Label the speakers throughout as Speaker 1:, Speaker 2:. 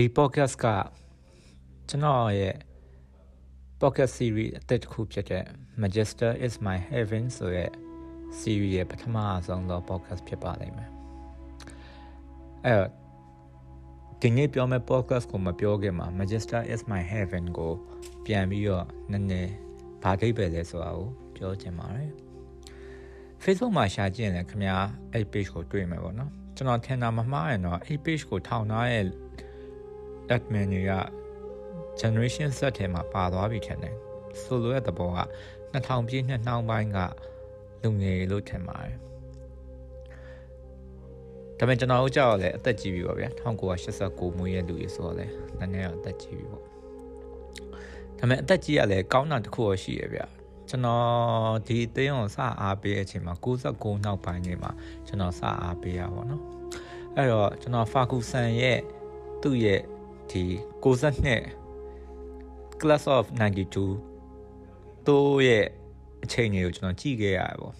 Speaker 1: ဒီ podcast ကကျွန်တော်ရဲ့ podcast series အသစ်တစ်ခုဖြစ်တဲ့ Magister is my heaven ဆိုတဲ့ series ရဲ့ပထမဆုံးသော podcast ဖြစ်ပါလိမ့်မယ်အဲ့ဒီနေ့ပြောမယ့် podcast ကိုမပြောခင်မှာ Magister is my heaven ကိုပြန်ပြီးတော့နည်းနည်းဘာဒိတ်ပဲလဲဆိုတာကိုပြောချင်ပါတယ် Facebook မှာရှာကြည့်ရင်လည်းခင်ဗျာအဲ့ page ကိုတွေ့မှာပေါ့နော်ကျွန်တော်ထင်တာမမှားရင်တော့အဲ့ page ကိုထောင်ထားရဲ့ admin တွေက generation Z ထဲမှာပါသွားပြီထင်တယ်ဆိုလိုတဲ့သဘောက2000ပြည့်နှစ်နှောင်းပိုင်းကလူငယ်လို့ထင်ပါတယ်ဒါပေမဲ့ကျွန်တော်တို့ကြောက်လဲအသက်ကြီးပြီပေါ့ဗျာ1989မွေးရဲ့လူကြီးဆိုတော့လဲနည်းနည်းတော့အသက်ကြီးပြီပေါ့ဒါပေမဲ့အသက်ကြီးရလဲကောင်းတာတစ်ခုတော့ရှိရဗျာကျွန်တော်ဒီအသိအောင်စအားပေးအချိန်မှာ69နောက်ပိုင်းနေမှာကျွန်တော်စအားပေးရပါတော့အဲ့တော့ကျွန်တော်ဖာကူဆန်ရဲ့သူ့ရဲ့ ဒီ62 class of 92တို့ရဲ့အချိန်တွေကိုကျွန်တော်ကြည့်ခဲ့ရတယ်ပေါ့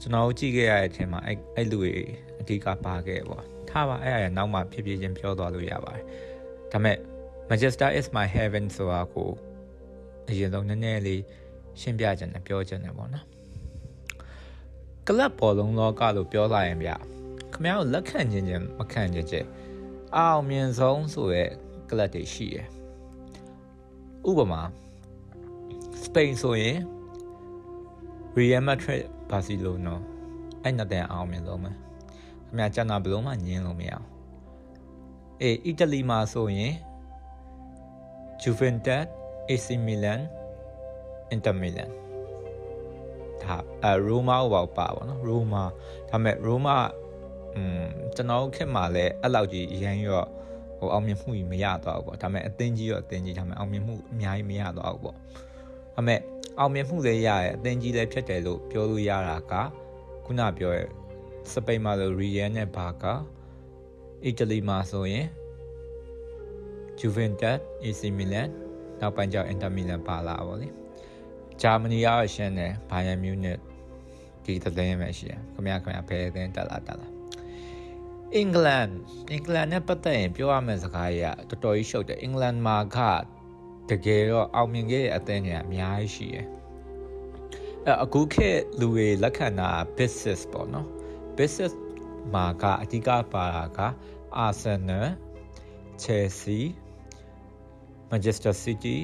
Speaker 1: ကျွန်တော်ကြည့်ခဲ့ရတဲ့အချိန်မှာအဲ့အဲ့လူတွေအဓိကပါခဲ့ပေါ့ထားပါအဲ့အရာနောက်မှဖြစ်ဖြစ်ချင်းပြောသွားလို့ရပါတယ်ဒါပေမဲ့ Manchester is my heaven ဆိုတာကိုအရင်ဆုံးနည်းနည်းလေးရှင်းပြခြင်းနဲ့ပြောခြင်းနဲ့ပေါ့နော်ကလပ်ပေါ်လုံးလောကလို့ပြောလာရင်ဗျခင်ဗျားတို့လက်ခံခြင်းချင်းမခံခြင်းချင်း အောင်မြင်ဆုံးဆိုရဲကလပ်တွေရှိတယ်ဥပမာစပိန်ဆိုရင် Real Madrid Barcelona အဲ့နှစ်တန်အောင်မြင်ဆုံးပဲခင်ဗျာကျန်တာဘယ်လုံးမှညင်းလို့မရအောင်အေးအီတလီမှာဆိုရင် Juventus AC Milan Inter Milan ဒါအဲရိုမာကိုပါပါပါနော်ရိုမာဒါမဲ့ရိုမာ อืมကျွန်တော်ခင်မှာလည်းအဲ့လောက်ကြီးရမ်းရော့ဟိုအောင်မြင်မှုကြီးမရတော့ဘူးပေါ့ဒါမဲ့အသင်းကြီးရောအသင်းကြီးဒါမဲ့အောင်မြင်မှုအများကြီးမရတော့ဘူးပေါ့ဒါမဲ့အောင်မြင်မှုလည်းရရဲ့အသင်းကြီးလည်းဖြစ်တယ်လို့ပြောလို့ရတာကခုနပြောရဲ့စပိန်မှာဆိုရီယယ်နဲ့ဘာကာအီတလီမှာဆိုရင် Juventus AC Milan နောက်ပိုင်းကျ Inter Milan ပါလာပါလေဂျာမနီရောရှင်းတယ်ဘိုင်ယန်မြူနစ်ဒီသတင်းပဲရှိရခင်ဗျာခင်ဗျာဘယ်အသင်းတက်လာတက်လာ အင်္ဂလန်အင်္ဂလန်နဲ့ပတ်သက်ရင်ပြောရမယ့်စကားကြီးကတော်တော်ကြီးရှုပ်တယ်အင်္ဂလန်မှာကတကယ်တော့အောင်မြင်ခဲ့တဲ့အသင်းတွေအများကြီးရှိတယ်အဲအခုခေတ်လူတွေလက်ခံတာ business ပေါ့နော် business မှာကအဓိကပါတာက Arsenal Chelsea Manchester City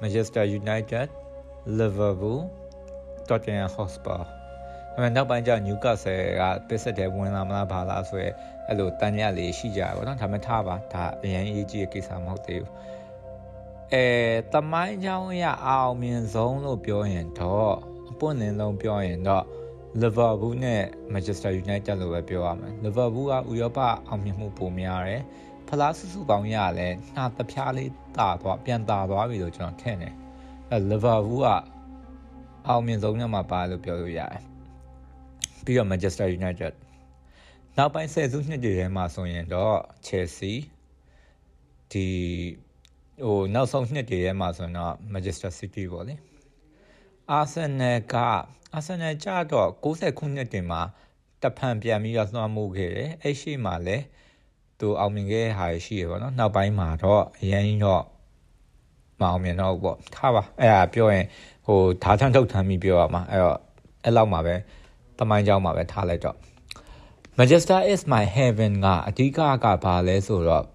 Speaker 1: Manchester United Liverpool Tottenham Hotspur အမှန်နောက်ပိုင်းကျ Newcastle ကပစ်ဆက်တဲ့ဝင်လာမလားဘာလားဆိုရဲအဲ့လိုတန်ရလေးရှိကြရပါတော့ဒါမှထားပါဒါအရင်အရေးကြီးတဲ့ကိစ္စမဟုတ်သေးဘူးအဲတမိုင်းချောင်းရအောင်မြင်ဆုံးလို့ပြောရင်တော့အပွင့်လင်းလုံးပြောရင်တော့ Liverpool နဲ့ Manchester United လို့ပဲပြောရမယ် Liverpool ကဥရောပအောင်မြင်မှုပိုများတယ်ဖလားစုစုပေါင်းရလဲနှာတပြားလေးတာသွားပြန်တာသွားပြီလို့ကျွန်တော်ထင်တယ်အဲ Liverpool ကအောင်မြင်ဆုံးညမှာပါလို့ပြောလို့ရတယ် ပြီးတော့ Manchester United နောက်ပိုင်းဆယ်စုနှစ်တွေထဲမှာဆိုရင်တော့ Chelsea ဒီဟိုနောက်ဆုံးနှစ်တွေထဲမှာဆိုရင်တော့ Manchester City ပေါ့လေ Arsenal က Arsenal ကြတော့60ခုနှစ်တင်မှာတဖန်ပြန်ပြီးတော့လွှမ်းမိုးခဲ့တယ်အဲ့ရှိမှလည်းသူအောင်မြင်ခဲ့တဲ့ဟာရှိရပါတော့နောက်ပိုင်းမှာတော့အရင်တော့မအောင်မြင်တော့ဘူးပေါ့ထားပါအဲ့ဒါပြောရင်ဟိုဓာတ်ထန်းထုတ်ထမ်းပြီးပြောရမှာအဲ့တော့အဲ့လောက်မှာပဲ တမိုင်းကြောင်းမှာပဲထားလိုက်တော့ Manchester is my heaven ကအဓိကကဘာလဲဆိုတော့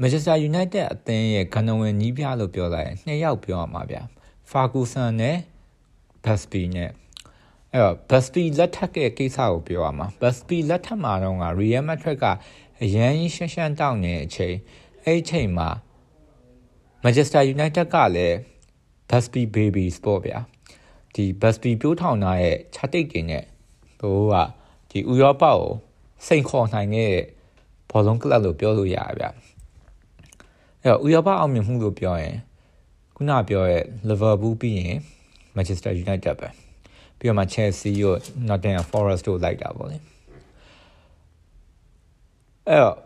Speaker 1: Manchester United အသင်းရဲ့ကနဝင်ကြီးပြလို့ပြောလိုက်ရင်နှစ်ယောက်ပြောရမှာဗျာ Ferguson နဲ့ Busby နဲ့အဲ့တော့ Busby လက်ထက်ကကိစ္စကိုပြောရမှာ Busby လက်ထက်မှာတော့က Real Madrid ကအရန်ရှင်းရှင်းတောင်းနေတဲ့အချိန်အဲ့အချိန်မှာ Manchester United ကလည်း Busby Babies ပေါ့ဗျာ ဒီ Busby ပြိုးထောင်ထားရဲ့ခြားတိတ်တွေနဲ့တို့ကဒီဥရောပကိုစိန်ခေါ်နိုင်တဲ့ဘောလုံးကလပ်လို့ပြောလို့ရတယ်ဗျအဲ့တော့ဥရောပအောင်မြင်မှုလို့ပြောရင်ခုနပြောရဲ့ Liverpool ပြီးရင် Manchester United ပဲပြီးတော့မှ Chelsea ရော Nottingham Forest တို့လိုက်တာပေါ့လေအဲ့တော့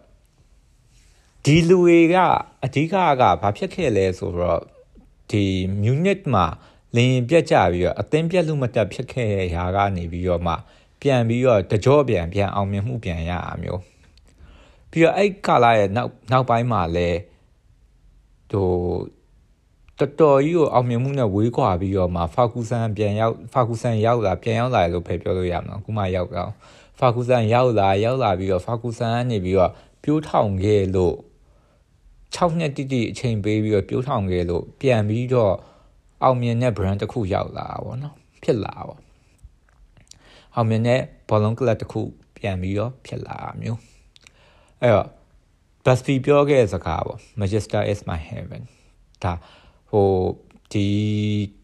Speaker 1: ဒီလူတွေကအဓိကကဘာဖြစ်ခဲ့လဲဆိုတော့ဒီ Munich မှာ လင်းပြက်ကြပြီးတော့အသင်းပြက်လို့မတက်ဖြစ်ခဲ့တဲ့ຢာကနေပြီးတော့မှပြန်ပြီးတော့တကြောပြန်ပြန်အောင်မြင်မှုပြန်ရအမျိုးပြီးတော့အဲ့ကာလာရဲ့နောက်နောက်ပိုင်းမှာလဲဟိုတော်တော်ကြီးကိုအောင်မြင်မှုနဲ့ဝေးကွာပြီးတော့မှဖာကူဆန်ပြန်ရောက်ဖာကူဆန်ရောက်လာပြန်ရောက်လာလို့ပဲပြောလို့ရမှာအခုမှရောက်တော့ဖာကူဆန်ရောက်လာရောက်လာပြီးတော့ဖာကူဆန်ကနေပြီးတော့ပြိုးထောင်ခဲ့လို့6နှစ်တိတိအချိန်ပေးပြီးတော့ပြိုးထောင်ခဲ့လို့ပြန်ပြီးတော့ အောင်မြင်တဲ့ brand တစ်ခုရောက်လာတာပေါ့နော်ဖြစ်လာပါအောင်မြင်တဲ့ဘောလုံးကလပ်တစ်ခုပြန်ပြီးတော့ဖြစ်လာမျိုးအဲ့တော့ Busby ပြောခဲ့တဲ့စကားပေါ့ Manchester is my heaven ဒါဟိုဒီ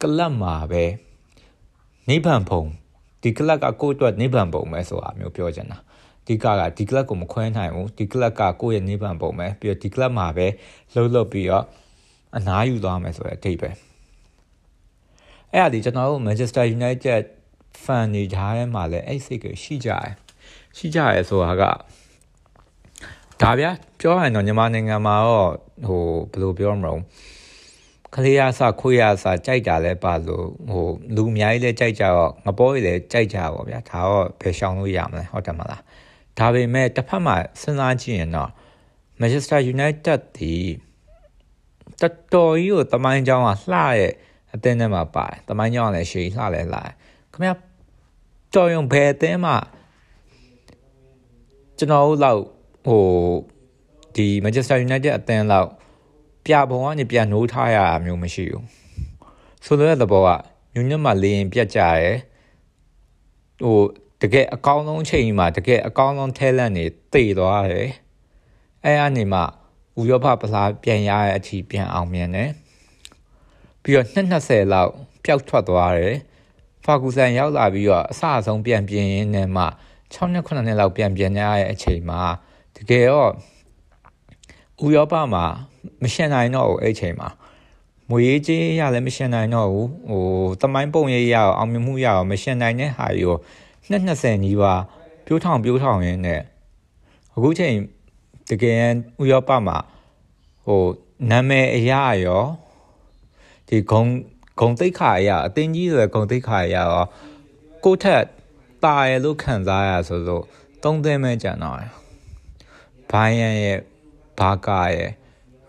Speaker 1: ကလပ်မှာပဲနိဗ္ဗာန်ဘုံဒီကလပ်ကကိုယ့်အတွက်နိဗ္ဗာန်ဘုံပဲဆိုတာမျိုးပြောချင်တာဒီကကဒီကလပ်ကိုမခွဲနိုင်ဘူးဒီကလပ်ကကိုယ့်ရဲ့နိဗ္ဗာန်ဘုံပဲပြီးတော့ဒီကလပ်မှာပဲလှုပ်လှုပ်ပြီးတော့အနားယူသွားမယ်ဆိုတဲ့အထိပ္ပယ် အဲ့ဒါဒီကျွန်တော်တို့ Manchester United fan တွေကြားထဲမှာလည်းအဲ့စိတ်ကရှိကြတယ်ရှိကြရဲဆိုတာကဒါဗျာပြောရရင်တော့မြန်မာနိုင်ငံမှာတော့ဟိုဘယ်လိုပြောမလို့ကလေးရဆခွေးရဆကြိုက်တာလဲပါလို့ဟိုလူအများကြီးလဲကြိုက်ကြတော့ငပေါ်ကြီးလဲကြိုက်ကြပါဗျာဒါတော့ဘယ်ရှောင်လို့ရမလဲဟုတ်တယ်မလားဒါပေမဲ့တစ်ဖက်မှာစဉ်းစားကြည့်ရင်တော့ Manchester United ဒီတတော်ကြီးကိုတမိုင်းကြောင်းကလှရဲ့ အသင်းထဲမှာပါတယ်တမိုင်းကြောင်းကလည်းရှေးလှလဲလှခင်ဗျာတော်ရုံဘယ်အသင်းမှာကျွန်တော်တို့လောက်ဟိုဒီ Manchester United အသင်းလောက်ပြဘုံကနေပြန်နိုးထားရတာမျိုးမရှိဘူးဆိုတော့တဲ့ဘောကမြို့ညမှာလေရင်ပြတ်ကြရဲဟိုတကယ်အကောင်းဆုံးချိန်မှာတကယ်အကောင်းဆုံး talent တွေတိတ်သွားတယ်အဲအနေမှာဥရောပပလားပြန်ရတဲ့အထိပြန်အောင်မြင်တယ် ပြီးတော့220လောက်ပျောက်ထွက်သွားတယ်ဖာကူဆန်ရောက်လာပြီးတော့အစအဆုံးပြန်ပြင်ရင်းနဲ့မှ6နှစ်9နှစ်လောက်ပြန်ပြင်ရတဲ့အချိန်မှာတကယ်တော့ဥရောပမှာမရှင်နိုင်တော့ဘူးအဲ့ချိန်မှာမွေးကြီးရလည်းမရှင်နိုင်တော့ဘူးဟိုတမိုင်းပုံရေးရအောင်အောင်မြင်မှုရအောင်မရှင်နိုင်တဲ့ဟာကြီးကို220နီးပါးပြိုးထောင်ပြိုးထောင်ရင်းနဲ့အခုချိန်တကယ်ဥရောပမှာဟိုနာမည်အရာရော ဒီဂုံဂုံတိတ်ခါအရာအတင်းကြီးဆိုတဲ့ဂုံတိတ်ခါအရာရောကိုထက်ตายလို့ခံစားရဆိုလို့သုံးသိမ်းမဲကြံတော့ဘိုင်းရန်ရဲ့ဘာကာရဲ့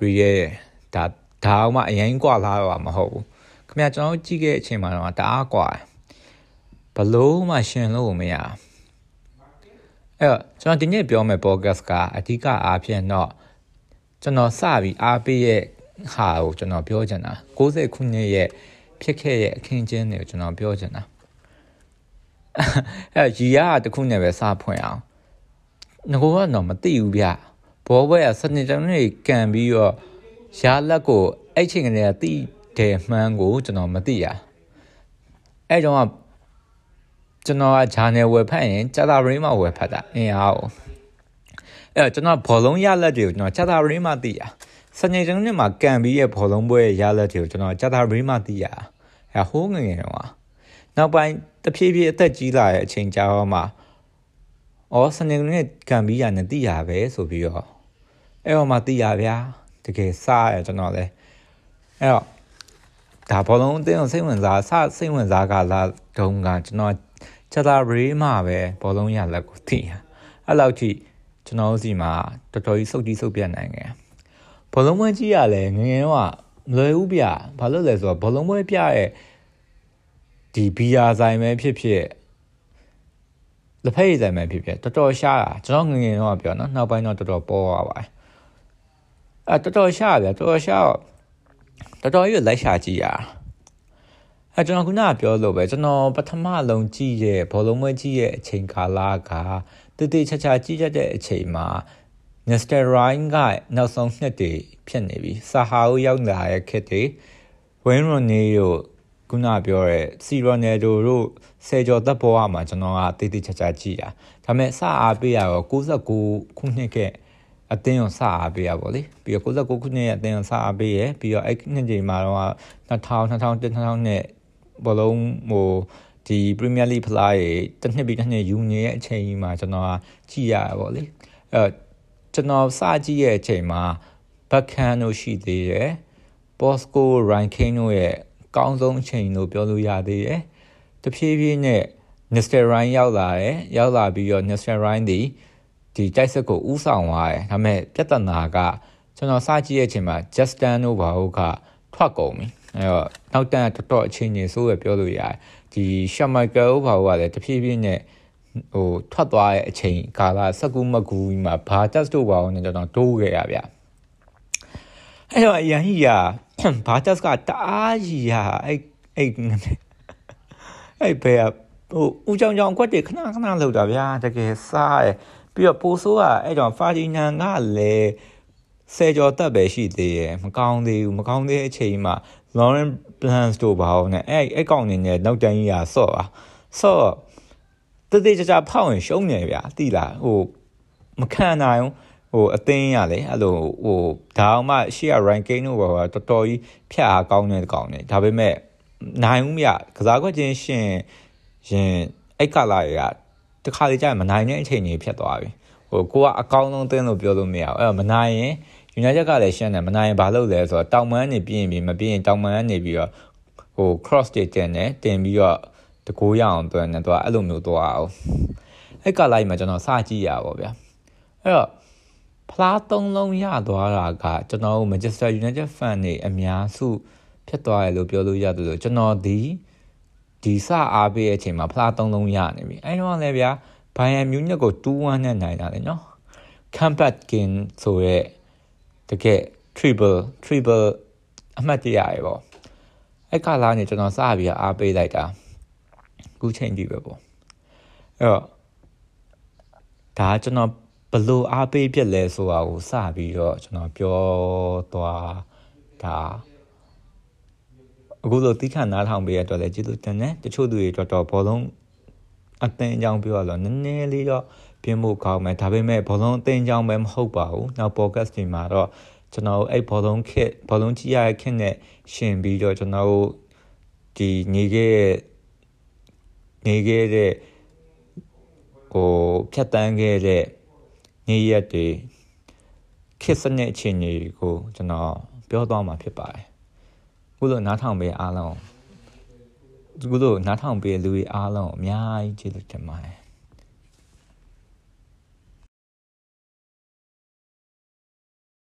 Speaker 1: ရီရဲ့ဒါဒါမှအရင်กว่าလာတော့မဟုတ်ဘူးခင်ဗျာကျွန်တော်ကြည့်ခဲ့အချိန်မှာတော့တအားกว่าဘလို့မှရှင်လို့မရအဲ့တော့ကျွန်တော်ဒီနေ့ပြောမယ့် podcast ကအဓိကအားဖြင့်တော့ကျွန်တော်စပြီးအားပေးရဲ့ ဟာကိုကျွန်တော်ပြောချင်တာ60ခုနှစ်ရဲ့ဖြစ်ခဲ့ရဲ့အခင်းကျင်းတွေကိုကျွန်တော်ပြောချင်တာအဲ့ရီရတခုနဲ့ပဲစဖွင့်အောင်ငကိုကတော့မသိဘူးဗျဘောဘွဲကစနေတန်းတွေကန်ပြီးတော့ရာလက်ကိုအဲ့ချိန်ကနေတိတယ်မှန်းကိုကျွန်တော်မသိရအဲ့တော့ကျွန်တော်ကဂျာနယ်ဝယ်ဖတ်ရင်ဂျာတာရင်းမှာဝယ်ဖတ်တာအင်းအားအဲ့တော့ကျွန်တော်ဘောလုံးရလက်တွေကိုကျွန်တော်ဂျာတာရင်းမှာသိရ စနေတန်းတွေမှာကန်ပြီးရဲ့ဘောလုံးပွဲရလက်တွေကိုကျွန်တော်ဂျာတာရင်းမှာသိရအဲ့ဟိုးငငယ်တော့နောက်ပိုင်းတဖြည်းဖြည်းအသက်ကြီးလာတဲ့အချိန်ကြာတော့မှအော်စနေနေ့ကံပြီးရနဲ့သိရပဲဆိုပြီးတော့အဲ့တော့မှသိရဗျာတကယ်စားရကျွန်တော်လဲအဲ့တော့ဒါဘောလုံးအသင်းကိုစိတ်ဝင်စားစစိတ်ဝင်စားကလာတုံးကကျွန်တော်ချက်သားရေးမှာပဲဘောလုံးရလက်ကိုသိရအဲ့လောက်ထိကျွန်တော်စီမှာတော်တော်ကြီးစုပ်ကြီးစုပ်ပြတ်နိုင်ခဲ့ ဘောလုံးပွဲကြီးရလဲငငယ်တော့မလွယ်ဘူးဗျဘာလို့လဲဆိုတော့ဘောလုံးပွဲပြရဲ့ဒီဘီယာဆိုင်ပဲဖြစ်ဖြစ်လက်ဖက်ရည်ဆိုင်ပဲဖြစ်ဖြစ်တော်တော်ရှားတာကျွန်တော်ငငယ်တော့ပြောနော်နောက်ပိုင်းတော့တော်တော်ပေါ်သွားပါတယ်အဲတော်တော်ရှားဗျတော်တော်ရှားတော်တော်ကြီးလိုက်ရှာကြည့်ရအဲကျွန်တော်ခုနကပြောလို့ပဲကျွန်တော်ပထမလုံးကြည့်ရဲ့ဘောလုံးပွဲကြည့်ရဲ့အချိန်ကာလကတည်တည်ချာချာကြည့်ရတဲ့အချိန်မှာ Mr. Ryan ကနောက်ဆုံးနှစ်တည်ဖြစ်နေပြီဆာဟာကိုရောက်လာတဲ့ခက်တွေဝင်းရွန်နီကိုခုနပြောရဲစီရိုနယ်ဒိုတို့ဆယ်ကျော်သက်ပေါ်အမှာကျွန်တော်ကတည်တည်ချာချာကြည့်တာဒါပေမဲ့စအားပေးရတော့69ခုနှစ်ကအတင်းကိုစအားပေးရပါလေပြီးတော့69ခုနှစ်ရဲ့အတင်းကိုစအားပေးရပြီးတော့အဲ့နှစ်ချိန်မှာတော့2000 2000 2000နဲ့ဘောလုံးဟိုဒီ Premier League ဖလားရေတစ်နှစ်ပြီးတစ်နှစ်ယူနေရဲ့အချိန်ကြီးမှာကျွန်တော်ကကြည့်ရပါဗောလေအဲ ကျွန်တော်စကြည့်ရဲ့အချိန်မှာဘက်ခန်တို့ရှိသေးတယ်ဘော့စကိုရိုင်ကင်းတို့ရဲ့ကောင်းဆုံးအချိန်လို့ပြောလို့ရသေးတယ်တဖြည်းဖြည်းနဲ့ Mr. Ryan ရောက်လာတယ်ရောက်လာပြီးတော့ Mr. Ryan ဒီဒီဒီတိုက်စစ်ကိုဥဆောင်သွားတယ်ဒါပေမဲ့ပြဿနာကကျွန်တော်စကြည့်ရဲ့အချိန်မှာ Justin တို့ဘာဟုတ်ကထွက်ကုန်ပြီအဲတော့နောက်တန်းတော်တော်အချိန်ကြီးဆိုးရပြောလို့ရတယ်ဒီရှမိုက်ကယ်ဘာဟုတ်ကလည်းတဖြည်းဖြည်းနဲ့ ဟိုထွက်သွားတဲ့အချိန်ကာလစကူမကူမှာဘာတက်စ်တို့ဘာဟုတ်နဲ့ကျွန်တော်တိုးခဲ့ရဗျအဲ့တော့အရင်ကြီးကဘာတက်စ်ကတအားကြီးရအဲ့အဲ့အဲ့ဘယ်ဟိုဦးကြောင်ကြောင်ကွက်တွေခဏခဏလောက်တာဗျာတကယ်စားရပြီးတော့ပိုဆိုးကအဲ့ကြောင့်ဖာဂျီနန်ကလည်းဆယ်ကျော်တက်ပဲရှိသေးရယ်မကောင်းသေးဘူးမကောင်းသေးတဲ့အချိန်မှာ Lauren Blans တို့ဘာလို့ ਨੇ အဲ့အဲ့ကောင်နေနဲ့နောက်တန်းကြီးอ่ะဆော့ပါဆော့ တသေးကြကြဖောက်ရင်ရှုံးနေဗျာတိလားဟိုမခံနိုင်ဟိုအသင်းရလေအဲ့လိုဟိုဒါအောင်မှရှေ့က ranking တို့ဘာတော်တော်ကြီးဖြတ်အားကောင်းတဲ့ကောင်နေဒါပေမဲ့နိုင်ဦးမြကစားကွက်ချင်းရှင်ရင်အဲ့ကလာရတခါလေကြာမနိုင်တဲ့အချိန်ကြီးဖြစ်သွားပြီဟိုကိုကအကောင်းဆုံးသင်းလို့ပြောလို့မရဘူးအဲ့တော့မနိုင်ရင် United ကလည်းရှင်းတယ်မနိုင်ရင်ဘာလုပ်လဲဆိုတော့တောင်မန်းနေပြီးရင်ပြီးမပြီးရင်တောင်မန်းနေပြီးတော့ဟို cross တွေတင်တယ်တင်ပြီးတော့ တကိုးရအောင်တွန်းတယ်သူကအဲ့လိုမျိုးသွားအောင်အဲ့ကလိုက်မှာကျွန်တော်စကြည့်ရပါဗျာအဲ့တော့ဖလားသုံးလုံးရသွားတာကကျွန်တော်တို့ Manchester United fan တွေအများစုဖြစ်သွားတယ်လို့ပြောလို့ရတယ်လို့ကျွန်တော်ဒီဒီစအားပေးတဲ့အချိန်မှာဖလားသုံးလုံးရနေပြီအဲ့တော့လည်းဗျာဘိုင်ယန်မြူးနစ်ကို2-1နဲ့နိုင်တာလေနော် comeback game ဆိုရဲတကယ် triple triple အမှတ်တရရေပေါ့အဲ့ကလာနေကျွန်တော်စပြီးအားပေးလိုက်တာ ခုချိန်ကြီးပဲပေါ့အဲ့တော့ဒါကျွန်တော်ဘလို့အားပေးပြက်လဲဆိုတာကိုစပြီးတော့ကျွန်တော်ပြောသွားဒါအခုလိုတိခဏနားထောင်ပေးရတော့လေကျေးဇူးတင်တယ်တချို့သူတွေတော်တော်ဘောလုံးအသင်းအကြောင်းပြောရတော့နည်းနည်းလေးတော့ပြင်းဖို့ကောင်းမယ်ဒါပေမဲ့ဘောလုံးအသင်းအကြောင်းပဲမဟုတ်ပါဘူးနောက် podcast တွေမှာတော့ကျွန်တော်အဲ့ဘောလုံးခက်ဘောလုံးကြီးရတဲ့ခက်နဲ့ရှင်ပြီးတော့ကျွန်တော်ဒီနေခဲ့ နေခဲ့တဲ့ဟိုဖြတ်တန်းခဲ့တဲ့နေ့ရက်တွေခစ်စနစ်အခြေအနေကိုကျွန်တော်ပြောသွားမှာဖြစ်ပါတယ်ခုလိုနားထောင်ပေးအားလုံးခုလိုနားထောင်ပေးလူတွေအားလုံးအများကြီးကျေးဇူးတင်ပါတယ်